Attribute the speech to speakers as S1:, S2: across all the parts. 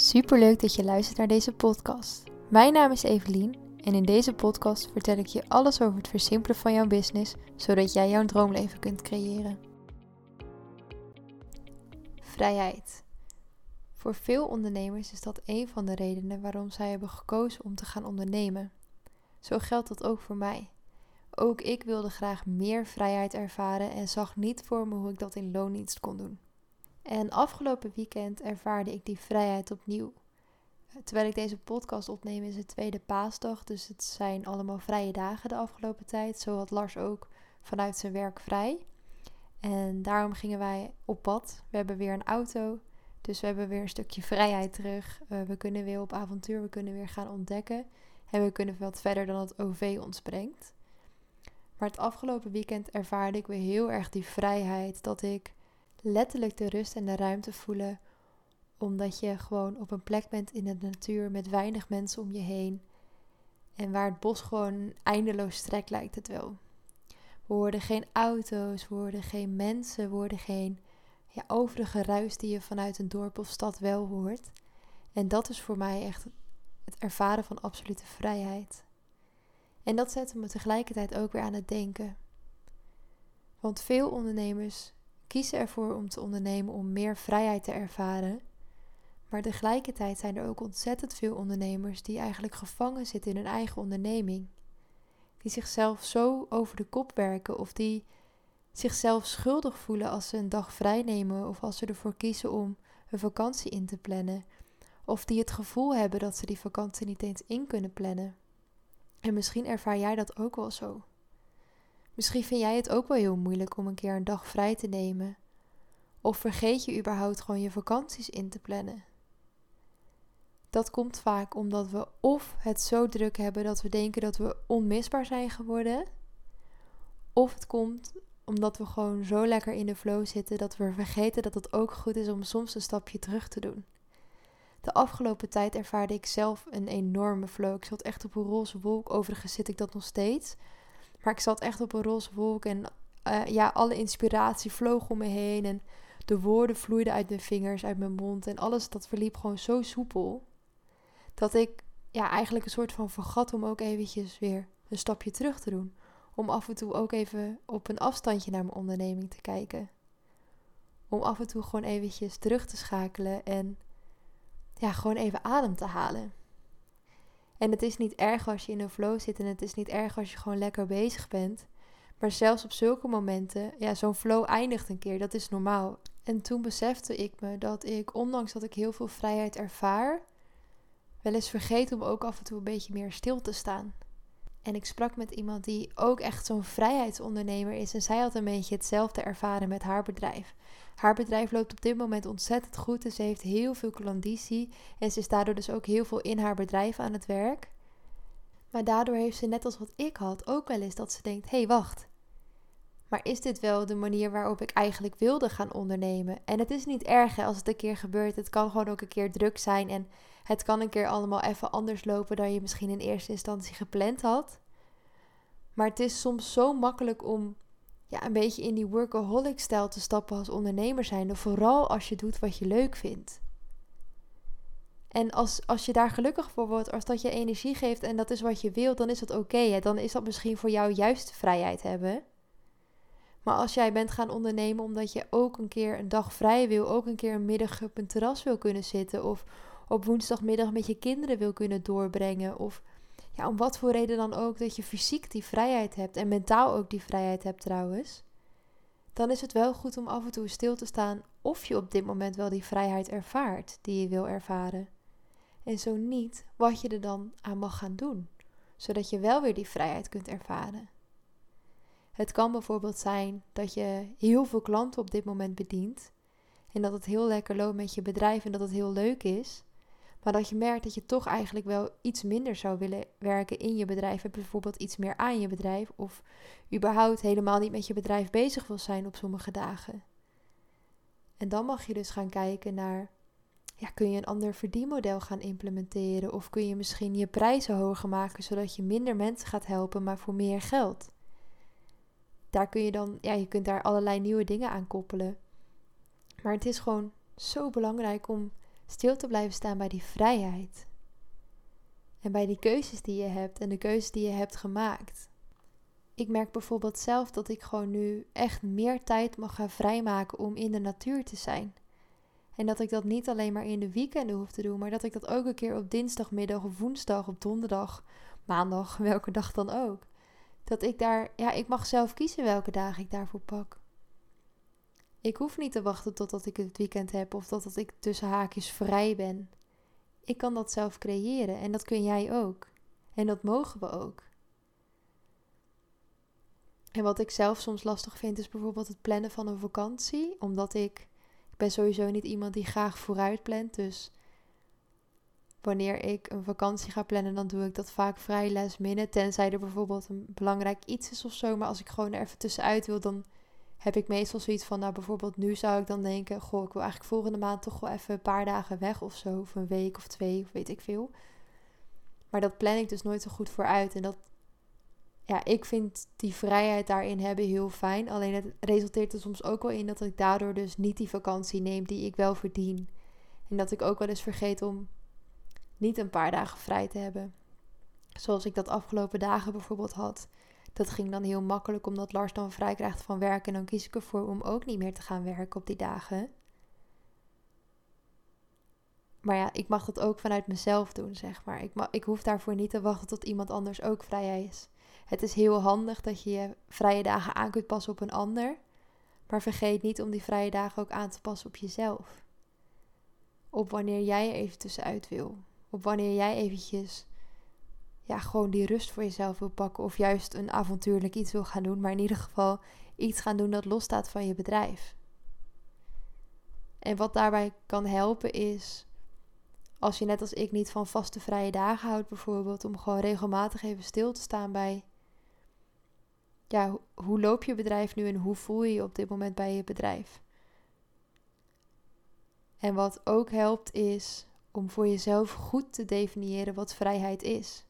S1: Superleuk dat je luistert naar deze podcast. Mijn naam is Evelien en in deze podcast vertel ik je alles over het versimpelen van jouw business, zodat jij jouw droomleven kunt creëren. Vrijheid. Voor veel ondernemers is dat een van de redenen waarom zij hebben gekozen om te gaan ondernemen. Zo geldt dat ook voor mij. Ook ik wilde graag meer vrijheid ervaren en zag niet voor me hoe ik dat in loondienst kon doen. En afgelopen weekend ervaarde ik die vrijheid opnieuw. Terwijl ik deze podcast opneem is het tweede paasdag, dus het zijn allemaal vrije dagen de afgelopen tijd. Zo had Lars ook vanuit zijn werk vrij. En daarom gingen wij op pad. We hebben weer een auto, dus we hebben weer een stukje vrijheid terug. Uh, we kunnen weer op avontuur, we kunnen weer gaan ontdekken. En we kunnen wat verder dan het OV ons brengt. Maar het afgelopen weekend ervaarde ik weer heel erg die vrijheid dat ik letterlijk de rust en de ruimte voelen. Omdat je gewoon op een plek bent in de natuur met weinig mensen om je heen. En waar het bos gewoon eindeloos strek lijkt het wel. We hoorden geen auto's, we geen mensen, we geen ja, overige ruis die je vanuit een dorp of stad wel hoort. En dat is voor mij echt het ervaren van absolute vrijheid. En dat zette me tegelijkertijd ook weer aan het denken. Want veel ondernemers kiezen ervoor om te ondernemen om meer vrijheid te ervaren. Maar tegelijkertijd zijn er ook ontzettend veel ondernemers die eigenlijk gevangen zitten in hun eigen onderneming. Die zichzelf zo over de kop werken of die zichzelf schuldig voelen als ze een dag vrij nemen of als ze ervoor kiezen om een vakantie in te plannen. Of die het gevoel hebben dat ze die vakantie niet eens in kunnen plannen. En misschien ervaar jij dat ook wel zo. Misschien vind jij het ook wel heel moeilijk om een keer een dag vrij te nemen. Of vergeet je überhaupt gewoon je vakanties in te plannen. Dat komt vaak omdat we of het zo druk hebben dat we denken dat we onmisbaar zijn geworden. Of het komt omdat we gewoon zo lekker in de flow zitten dat we vergeten dat het ook goed is om soms een stapje terug te doen. De afgelopen tijd ervaarde ik zelf een enorme flow. Ik zat echt op een roze wolk. Overigens zit ik dat nog steeds. Maar ik zat echt op een roze wolk en uh, ja, alle inspiratie vloog om me heen. En de woorden vloeiden uit mijn vingers, uit mijn mond. En alles dat verliep gewoon zo soepel. Dat ik ja, eigenlijk een soort van vergat om ook eventjes weer een stapje terug te doen. Om af en toe ook even op een afstandje naar mijn onderneming te kijken. Om af en toe gewoon eventjes terug te schakelen en ja, gewoon even adem te halen. En het is niet erg als je in een flow zit en het is niet erg als je gewoon lekker bezig bent. Maar zelfs op zulke momenten, ja, zo'n flow eindigt een keer, dat is normaal. En toen besefte ik me dat ik, ondanks dat ik heel veel vrijheid ervaar, wel eens vergeet om ook af en toe een beetje meer stil te staan. En ik sprak met iemand die ook echt zo'n vrijheidsondernemer is. En zij had een beetje hetzelfde ervaren met haar bedrijf. Haar bedrijf loopt op dit moment ontzettend goed en ze heeft heel veel klandizie. En ze is daardoor dus ook heel veel in haar bedrijf aan het werk. Maar daardoor heeft ze net als wat ik had ook wel eens dat ze denkt: hé, hey, wacht. Maar is dit wel de manier waarop ik eigenlijk wilde gaan ondernemen? En het is niet erg als het een keer gebeurt. Het kan gewoon ook een keer druk zijn. En het kan een keer allemaal even anders lopen dan je misschien in eerste instantie gepland had. Maar het is soms zo makkelijk om ja, een beetje in die workaholic-stijl te stappen als ondernemer zijnde. Vooral als je doet wat je leuk vindt. En als, als je daar gelukkig voor wordt, als dat je energie geeft en dat is wat je wilt, dan is dat oké. dan is dat misschien voor jou juist vrijheid hebben. Maar als jij bent gaan ondernemen omdat je ook een keer een dag vrij wil, ook een keer een middag op een terras wil kunnen zitten, of op woensdagmiddag met je kinderen wil kunnen doorbrengen, of ja, om wat voor reden dan ook, dat je fysiek die vrijheid hebt en mentaal ook die vrijheid hebt trouwens, dan is het wel goed om af en toe stil te staan of je op dit moment wel die vrijheid ervaart die je wil ervaren. En zo niet, wat je er dan aan mag gaan doen, zodat je wel weer die vrijheid kunt ervaren. Het kan bijvoorbeeld zijn dat je heel veel klanten op dit moment bedient en dat het heel lekker loopt met je bedrijf en dat het heel leuk is. Maar dat je merkt dat je toch eigenlijk wel iets minder zou willen werken in je bedrijf. En bijvoorbeeld iets meer aan je bedrijf. Of überhaupt helemaal niet met je bedrijf bezig wil zijn op sommige dagen. En dan mag je dus gaan kijken naar. Ja, kun je een ander verdienmodel gaan implementeren? Of kun je misschien je prijzen hoger maken zodat je minder mensen gaat helpen, maar voor meer geld? Daar kun je dan, ja, je kunt daar allerlei nieuwe dingen aan koppelen. Maar het is gewoon zo belangrijk om stil te blijven staan bij die vrijheid. En bij die keuzes die je hebt en de keuzes die je hebt gemaakt. Ik merk bijvoorbeeld zelf dat ik gewoon nu echt meer tijd mag gaan vrijmaken om in de natuur te zijn. En dat ik dat niet alleen maar in de weekenden hoef te doen, maar dat ik dat ook een keer op dinsdagmiddag of woensdag, op donderdag, maandag, welke dag dan ook. Dat ik daar, ja, ik mag zelf kiezen welke dagen ik daarvoor pak. Ik hoef niet te wachten totdat ik het weekend heb of totdat ik tussen haakjes vrij ben. Ik kan dat zelf creëren en dat kun jij ook. En dat mogen we ook. En wat ik zelf soms lastig vind is bijvoorbeeld het plannen van een vakantie, omdat ik ik ben sowieso niet iemand die graag vooruit plant, dus wanneer ik een vakantie ga plannen, dan doe ik dat vaak vrij last minute, tenzij er bijvoorbeeld een belangrijk iets is of zo, maar als ik gewoon er even tussenuit wil, dan heb ik meestal zoiets van, nou bijvoorbeeld nu zou ik dan denken, goh, ik wil eigenlijk volgende maand toch wel even een paar dagen weg of zo, of een week of twee, of weet ik veel. Maar dat plan ik dus nooit zo goed vooruit. En dat, ja, ik vind die vrijheid daarin hebben heel fijn. Alleen het resulteert er soms ook wel in dat ik daardoor dus niet die vakantie neem die ik wel verdien. En dat ik ook wel eens vergeet om niet een paar dagen vrij te hebben. Zoals ik dat afgelopen dagen bijvoorbeeld had. Dat ging dan heel makkelijk omdat Lars dan vrij krijgt van werk. En dan kies ik ervoor om ook niet meer te gaan werken op die dagen. Maar ja, ik mag dat ook vanuit mezelf doen, zeg maar. Ik, ik hoef daarvoor niet te wachten tot iemand anders ook vrij is. Het is heel handig dat je je vrije dagen aan kunt passen op een ander. Maar vergeet niet om die vrije dagen ook aan te passen op jezelf. Op wanneer jij er even tussenuit wil. Op wanneer jij eventjes ja, gewoon die rust voor jezelf wil pakken. Of juist een avontuurlijk iets wil gaan doen. Maar in ieder geval iets gaan doen dat losstaat van je bedrijf. En wat daarbij kan helpen is. Als je net als ik niet van vaste vrije dagen houdt, bijvoorbeeld, om gewoon regelmatig even stil te staan bij. Ja, hoe loop je bedrijf nu en hoe voel je je op dit moment bij je bedrijf? En wat ook helpt is om voor jezelf goed te definiëren wat vrijheid is.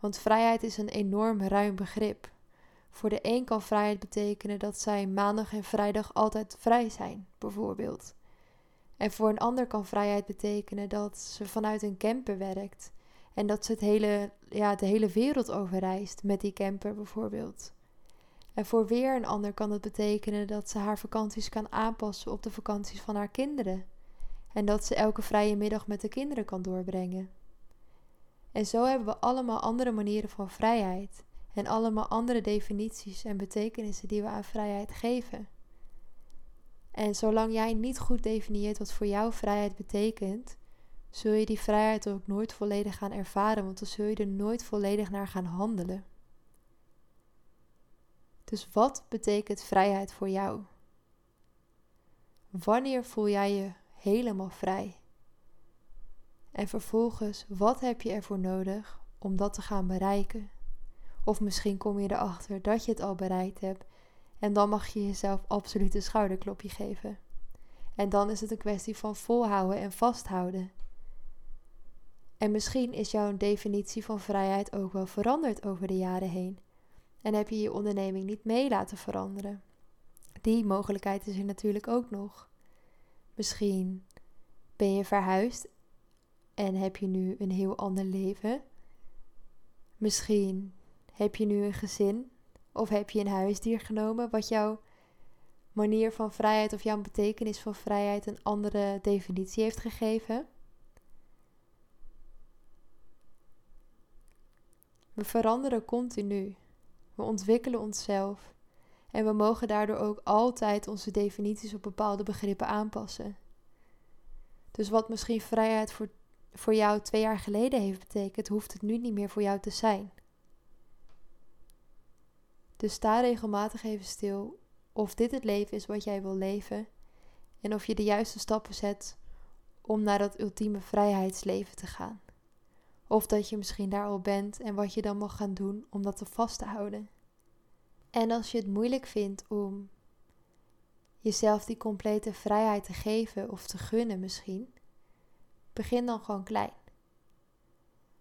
S1: Want vrijheid is een enorm ruim begrip. Voor de een kan vrijheid betekenen dat zij maandag en vrijdag altijd vrij zijn, bijvoorbeeld. En voor een ander kan vrijheid betekenen dat ze vanuit een camper werkt en dat ze het hele, ja, de hele wereld overreist met die camper bijvoorbeeld. En voor weer een ander kan het betekenen dat ze haar vakanties kan aanpassen op de vakanties van haar kinderen. En dat ze elke vrije middag met de kinderen kan doorbrengen. En zo hebben we allemaal andere manieren van vrijheid en allemaal andere definities en betekenissen die we aan vrijheid geven. En zolang jij niet goed definieert wat voor jou vrijheid betekent, zul je die vrijheid ook nooit volledig gaan ervaren, want dan zul je er nooit volledig naar gaan handelen. Dus wat betekent vrijheid voor jou? Wanneer voel jij je helemaal vrij? En vervolgens, wat heb je ervoor nodig om dat te gaan bereiken? Of misschien kom je erachter dat je het al bereikt hebt en dan mag je jezelf absoluut een schouderklopje geven. En dan is het een kwestie van volhouden en vasthouden. En misschien is jouw definitie van vrijheid ook wel veranderd over de jaren heen. En heb je je onderneming niet mee laten veranderen. Die mogelijkheid is er natuurlijk ook nog. Misschien ben je verhuisd en heb je nu een heel ander leven. Misschien heb je nu een gezin of heb je een huisdier genomen wat jouw manier van vrijheid of jouw betekenis van vrijheid een andere definitie heeft gegeven. We veranderen continu. We ontwikkelen onszelf. En we mogen daardoor ook altijd onze definities op bepaalde begrippen aanpassen. Dus wat misschien vrijheid voor, voor jou twee jaar geleden heeft betekend, hoeft het nu niet meer voor jou te zijn. Dus sta regelmatig even stil of dit het leven is wat jij wil leven en of je de juiste stappen zet om naar dat ultieme vrijheidsleven te gaan. Of dat je misschien daar al bent en wat je dan mag gaan doen om dat te vast te houden. En als je het moeilijk vindt om jezelf die complete vrijheid te geven of te gunnen misschien, begin dan gewoon klein.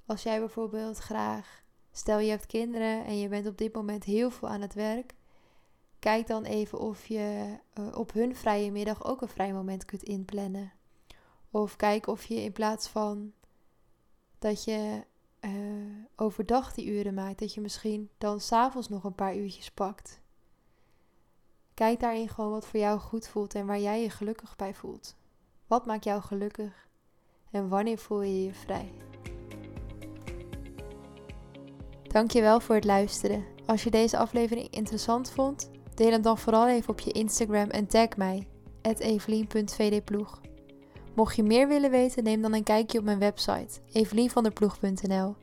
S1: Als jij bijvoorbeeld graag, stel je hebt kinderen en je bent op dit moment heel veel aan het werk, kijk dan even of je uh, op hun vrije middag ook een vrij moment kunt inplannen. Of kijk of je in plaats van dat je uh, overdag die uren maakt, dat je misschien dan s'avonds nog een paar uurtjes pakt. Kijk daarin gewoon wat voor jou goed voelt en waar jij je gelukkig bij voelt. Wat maakt jou gelukkig en wanneer voel je je vrij? Dankjewel voor het luisteren. Als je deze aflevering interessant vond, deel hem dan vooral even op je Instagram en tag mij, evelien.vdploeg. Mocht je meer willen weten, neem dan een kijkje op mijn website, evelienvanderploeg.nl.